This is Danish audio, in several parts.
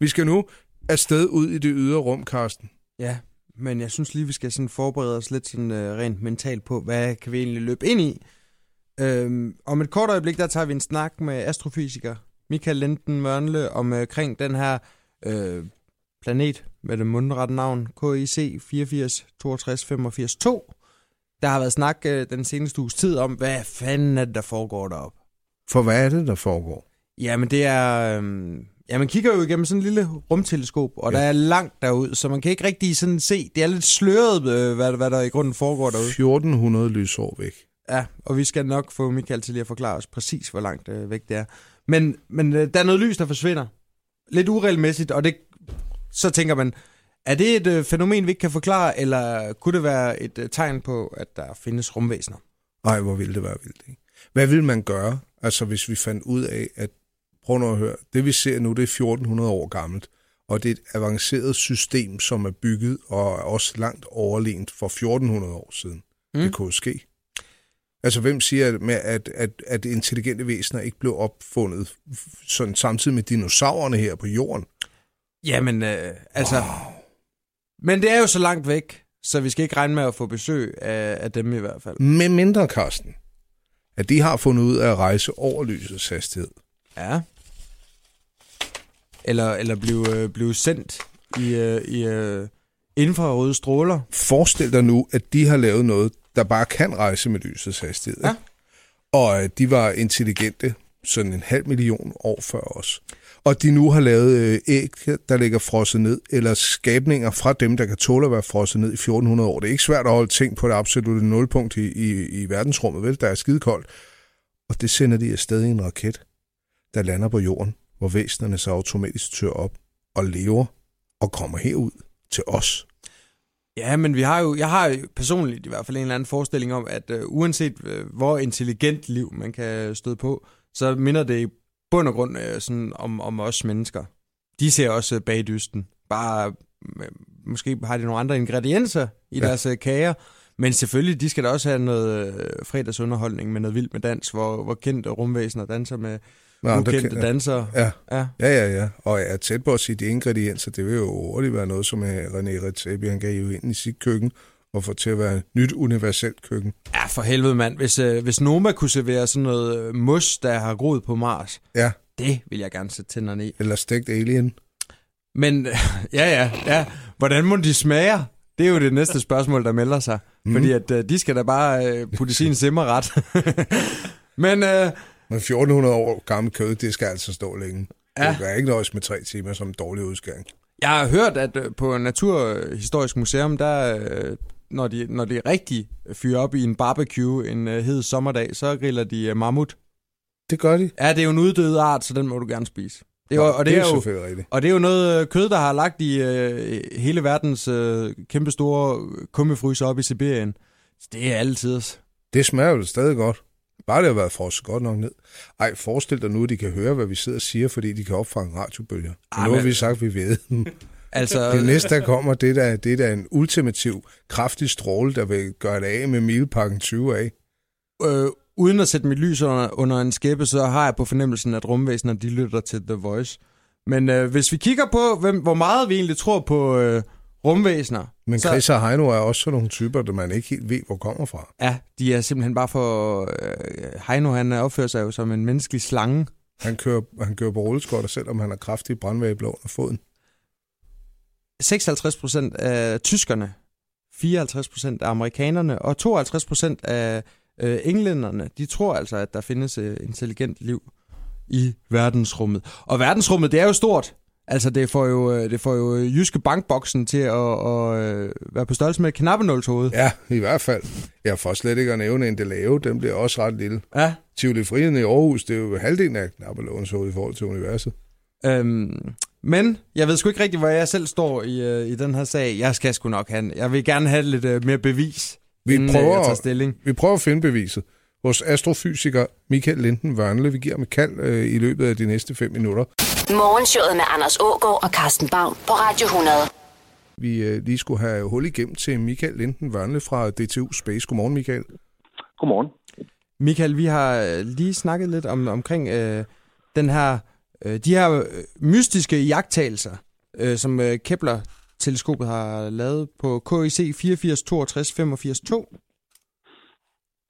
Vi skal nu afsted ud i det ydre rum, Karsten. Ja, men jeg synes lige, vi skal sådan forberede os lidt sådan, uh, rent mentalt på, hvad kan vi egentlig løbe ind i. Øhm, om et kort øjeblik, der tager vi en snak med astrofysiker Michael Linden Mørnle omkring øh, den her øh, planet med det mundrette navn KIC 84 62 85 2. Der har været snak øh, den seneste uges tid om, hvad fanden er det, der foregår deroppe. For hvad er det, der foregår? Jamen, det er... Øh, ja, man kigger jo igennem sådan en lille rumteleskop, og ja. der er langt derud, så man kan ikke rigtig sådan se. Det er lidt sløret, øh, hvad, hvad der i grunden foregår derude. 1400 lysår væk. Ja, og vi skal nok få Michael til lige at forklare os præcis, hvor langt øh, væk det er. Men, men øh, der er noget lys, der forsvinder. Lidt uregelmæssigt, og det, så tænker man, er det et øh, fænomen, vi ikke kan forklare, eller kunne det være et øh, tegn på, at der findes rumvæsener? Nej, hvor ville det være vildt, ikke? Hvad vil man gøre, altså hvis vi fandt ud af, at, prøv nu at høre, det vi ser nu, det er 1400 år gammelt, og det er et avanceret system, som er bygget og er også langt overlegent for 1400 år siden. Mm. Det kunne ske. Altså, hvem siger, med, at, at, at intelligente væsener ikke blev opfundet sådan samtidig med dinosaurerne her på jorden? Jamen, øh, altså... Wow. Men det er jo så langt væk, så vi skal ikke regne med at få besøg af, af dem i hvert fald. Med mindre, Karsten, at de har fundet ud af at rejse over lysets hastighed. Ja. Eller, eller blive, øh, blive sendt i, øh, i øh, infrarøde stråler. Forestil dig nu, at de har lavet noget, der bare kan rejse med lysets hastighed. Ja. Og øh, de var intelligente sådan en halv million år før os. Og de nu har lavet øh, æg, der ligger frosset ned, eller skabninger fra dem, der kan tåle at være frosset ned i 1400 år. Det er ikke svært at holde ting på det absolutte nulpunkt i, i, i verdensrummet, vel? Der er skide koldt. Og det sender de afsted i en raket, der lander på jorden, hvor væsenerne så automatisk tør op og lever og kommer herud til os. Ja, men vi har jo, jeg har jo personligt i hvert fald en eller anden forestilling om, at uh, uanset uh, hvor intelligent liv man kan støde på, så minder det i bund og grund uh, sådan om, om os mennesker. De ser også uh, bagdysten. Bare, uh, måske har de nogle andre ingredienser i ja. deres uh, kager, men selvfølgelig, de skal da også have noget uh, fredagsunderholdning med noget vildt med dans, hvor, hvor kendte rumvæsener danser med Nå, ukendte kan, dansere. Ja. Ja. ja, ja, ja. Og jeg er tæt på at sige de ingredienser. Det vil jo hurtigt være noget, som René Redzepi, han gav jo ind i sit køkken og få til at være et nyt universelt køkken. Ja, for helvede mand. Hvis, øh, hvis Noma kunne servere sådan noget øh, mus, der har groet på Mars, ja. det vil jeg gerne sætte tænderne i. Eller stegt alien. Men ja, ja, ja. Hvordan må de smage? Det er jo det næste spørgsmål, der melder sig. Mm. Fordi at øh, de skal da bare øh, putte sin simmerret. Men øh, men 1400 år gammel kød, det skal altså stå længe. Ja. Det gør ikke noget med tre timer som en dårlig udskæring. Jeg har hørt, at øh, på Naturhistorisk Museum, der, øh, når de, når de rigtig fyrer op i en barbecue en øh, hed sommerdag, så griller de mammut. Det gør de? Ja, det er jo en uddød art, så den må du gerne spise. Det er, Nå, og det, det er, er jo, selvfølgelig rigtigt. Og det er jo noget kød, der har lagt i uh, hele verdens uh, kæmpe store kummefryser op i Sibirien. Så det er altid. Det smager jo stadig godt. Bare det har været frosset godt nok ned. Ej, forestil dig nu, at de kan høre, hvad vi sidder og siger, fordi de kan opfange radiobølger. Ej, nu har vi sagt, at vi ved dem. Altså... Det næste, der kommer, det er, der, det er der en ultimativ, kraftig stråle, der vil gøre det af med milpakken 20 af. Øh, uden at sætte mit lys under, under en skæbe, så har jeg på fornemmelsen, at rumvæsener, de lytter til The Voice. Men øh, hvis vi kigger på, hvem, hvor meget vi egentlig tror på, øh, rumvæsener. Men Chris så, og Heino er også sådan nogle typer, der man ikke helt ved, hvor kommer fra. Ja, de er simpelthen bare for... Øh, Heino, han opfører sig jo som en menneskelig slange. Han kører, han kører på rulleskøjter, selvom han har kraftig brandvæg i blå under foden. 56 procent af tyskerne, 54 procent af amerikanerne og 52 procent af øh, englænderne, de tror altså, at der findes øh, intelligent liv i verdensrummet. Og verdensrummet, det er jo stort. Altså, det får jo, øh, det får jo øh, Jyske Bankboksen til at, at, øh, være på størrelse med et knappenålshoved. Ja, i hvert fald. Jeg får slet ikke at nævne en lave. Den bliver også ret lille. Ja. Tivoli Friheden i Aarhus, det er jo halvdelen af knappenålshovedet i forhold til universet. Øhm, men jeg ved sgu ikke rigtig, hvor jeg selv står i, i den her sag. Jeg skal sgu nok have Jeg vil gerne have lidt mere bevis, vi prøver, jeg tager stilling. Vi prøver at finde beviset hos astrofysiker Michael Linden Vørnle. Vi giver ham et kald øh, i løbet af de næste fem minutter. Morgenshowet med Anders Ågaard og Carsten Baum på Radio 100. Vi øh, lige skulle have hul igennem til Michael Linden Vørnle fra DTU Space. Godmorgen, Michael. Godmorgen. Michael, vi har øh, lige snakket lidt om omkring øh, den her øh, de her øh, mystiske jagttagelser, øh, som øh, Kepler-teleskopet har lavet på KIC 84 62 85 2.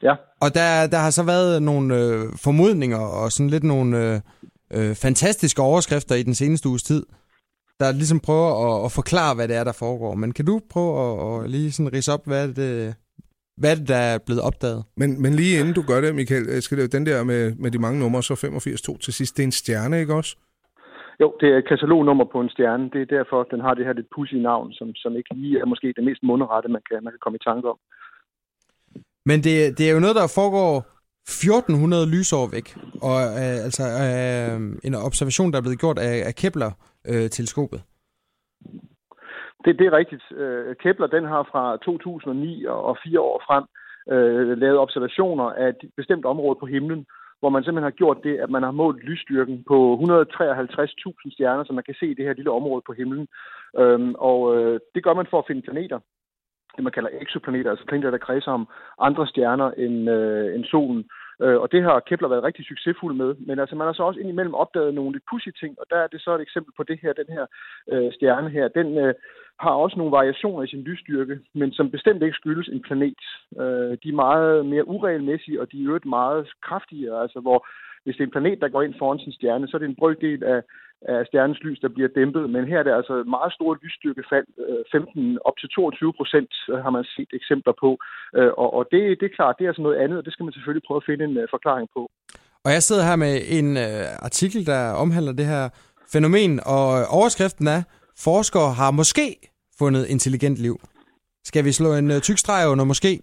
Ja. Og der, der har så været nogle øh, formodninger og sådan lidt nogle øh, øh, fantastiske overskrifter i den seneste uges tid, der ligesom prøver at, at forklare, hvad det er, der foregår. Men kan du prøve at, at lige sådan rise op, hvad det, hvad er det, der er blevet opdaget? Men, men lige inden du gør det, Michael, skal det den der med, med de mange numre, så 85.2 til sidst, det er en stjerne, ikke også? Jo, det er et katalognummer på en stjerne. Det er derfor, den har det her lidt pussy navn, som, som ikke lige er måske det mest mundrette, man kan, man kan komme i tanke om. Men det, det er jo noget, der foregår 1400 lysår væk, og øh, altså øh, en observation, der er blevet gjort af, af Kepler-teleskopet. Øh, det, det er rigtigt. Øh, Kepler den har fra 2009 og fire år frem øh, lavet observationer af et bestemt område på himlen, hvor man simpelthen har gjort det, at man har målt lysstyrken på 153.000 stjerner, så man kan se det her lille område på himlen. Øhm, og øh, det gør man for at finde planeter det, man kalder exoplaneter, altså planeter, der kredser om andre stjerner end, øh, end solen. Øh, og det har Kepler været rigtig succesfuld med. Men altså, man har så også indimellem opdaget nogle lidt pussy ting, og der er det så et eksempel på det her, den her øh, stjerne her. Den øh, har også nogle variationer i sin lysstyrke, men som bestemt ikke skyldes en planet. Øh, de er meget mere uregelmæssige, og de er øvrigt meget kraftigere, altså hvor hvis det er en planet, der går ind foran sin stjerne, så er det en brøkdel af, af stjernens lys, der bliver dæmpet. Men her er det altså meget store lysstyrkefald. 15 øh, op til 22 procent øh, har man set eksempler på. Øh, og, og det, det er klart, det er altså noget andet, og det skal man selvfølgelig prøve at finde en forklaring på. Og jeg sidder her med en øh, artikel, der omhandler det her fænomen, og overskriften er, forskere har måske fundet intelligent liv. Skal vi slå en øh, tyk streg under måske?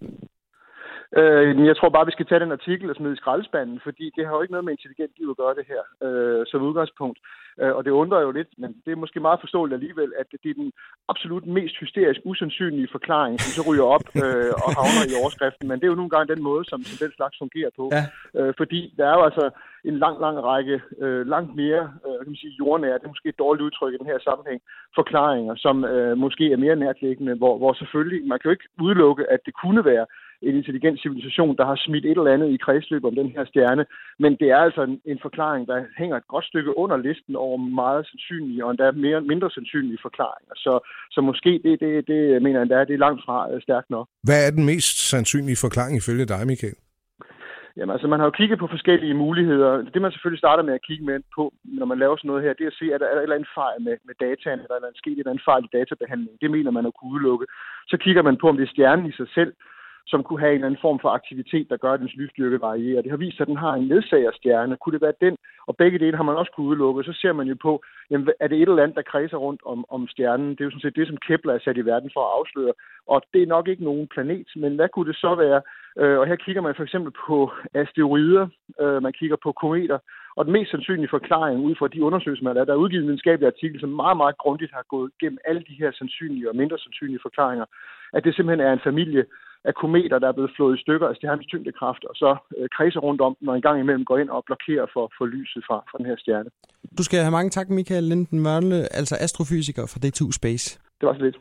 Øh, jeg tror bare, vi skal tage den artikel og smide i skraldespanden, fordi det har jo ikke noget med intelligent liv at gøre det her, øh, som udgangspunkt. Øh, og det undrer jo lidt, men det er måske meget forståeligt alligevel, at det er den absolut mest hysterisk usandsynlige forklaring, som så ryger op øh, og havner i overskriften. Men det er jo nogle gange den måde, som, som den slags fungerer på. Ja. Øh, fordi der er jo altså en lang, lang række, øh, langt mere øh, kan man sige, jordnære, det er måske et dårligt udtryk i den her sammenhæng, forklaringer, som øh, måske er mere nærtliggende, hvor, hvor selvfølgelig, man kan jo ikke udelukke, at det kunne være en intelligent civilisation, der har smidt et eller andet i kredsløb om den her stjerne. Men det er altså en, en forklaring, der hænger et godt stykke under listen over meget sandsynlige og endda mere, mindre sandsynlige forklaringer. Så, så måske det, det, det mener jeg endda, det er langt fra øh, stærkt nok. Hvad er den mest sandsynlige forklaring ifølge dig, Michael? Jamen altså, man har jo kigget på forskellige muligheder. Det man selvfølgelig starter med at kigge med på, når man laver sådan noget her, det er at se, er der, er der en eller anden fejl med, med dataen, eller er der sket en eller anden fejl i databehandlingen. Det mener man at kunne udelukke. Så kigger man på, om det er stjernen i sig selv, som kunne have en eller anden form for aktivitet, der gør, at dens lysstyrke varierer. Det har vist sig, at den har en ledsagerstjerne. Kunne det være den? Og begge dele har man også kunne udelukke. Så ser man jo på, jamen, er det et eller andet, der kredser rundt om, om stjernen? Det er jo sådan set det, som Kepler er sat i verden for at afsløre. Og det er nok ikke nogen planet, men hvad kunne det så være? Øh, og her kigger man for eksempel på asteroider, øh, man kigger på kometer, og den mest sandsynlige forklaring ud fra de undersøgelser, man er, der er udgivet en videnskabelig artikel, som meget, meget grundigt har gået gennem alle de her sandsynlige og mindre sandsynlige forklaringer, at det simpelthen er en familie af kometer, der er blevet flået i stykker af stjernens tyngdekraft, og så øh, kredser rundt om, når en gang imellem går ind og blokerer for, for lyset fra, fra den her stjerne. Du skal have mange tak, Michael Linden Mørle, altså astrofysiker fra D2 Space. Det var så lidt.